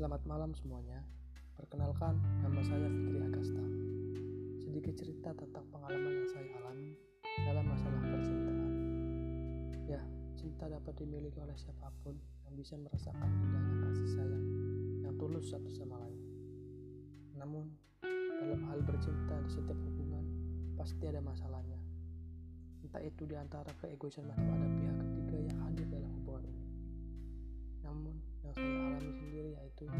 Selamat malam semuanya. Perkenalkan, nama saya Fikri Agasta. Sedikit cerita tentang pengalaman yang saya alami dalam masalah percintaan. Ya, cinta dapat dimiliki oleh siapa pun yang bisa merasakan indahnya kasih sayang yang tulus satu sama lain. Namun, dalam hal bercinta di setiap hubungan, pasti ada masalahnya. Entah itu di antara keegoisan atau ada pihak namun yang saya alami sendiri yaitu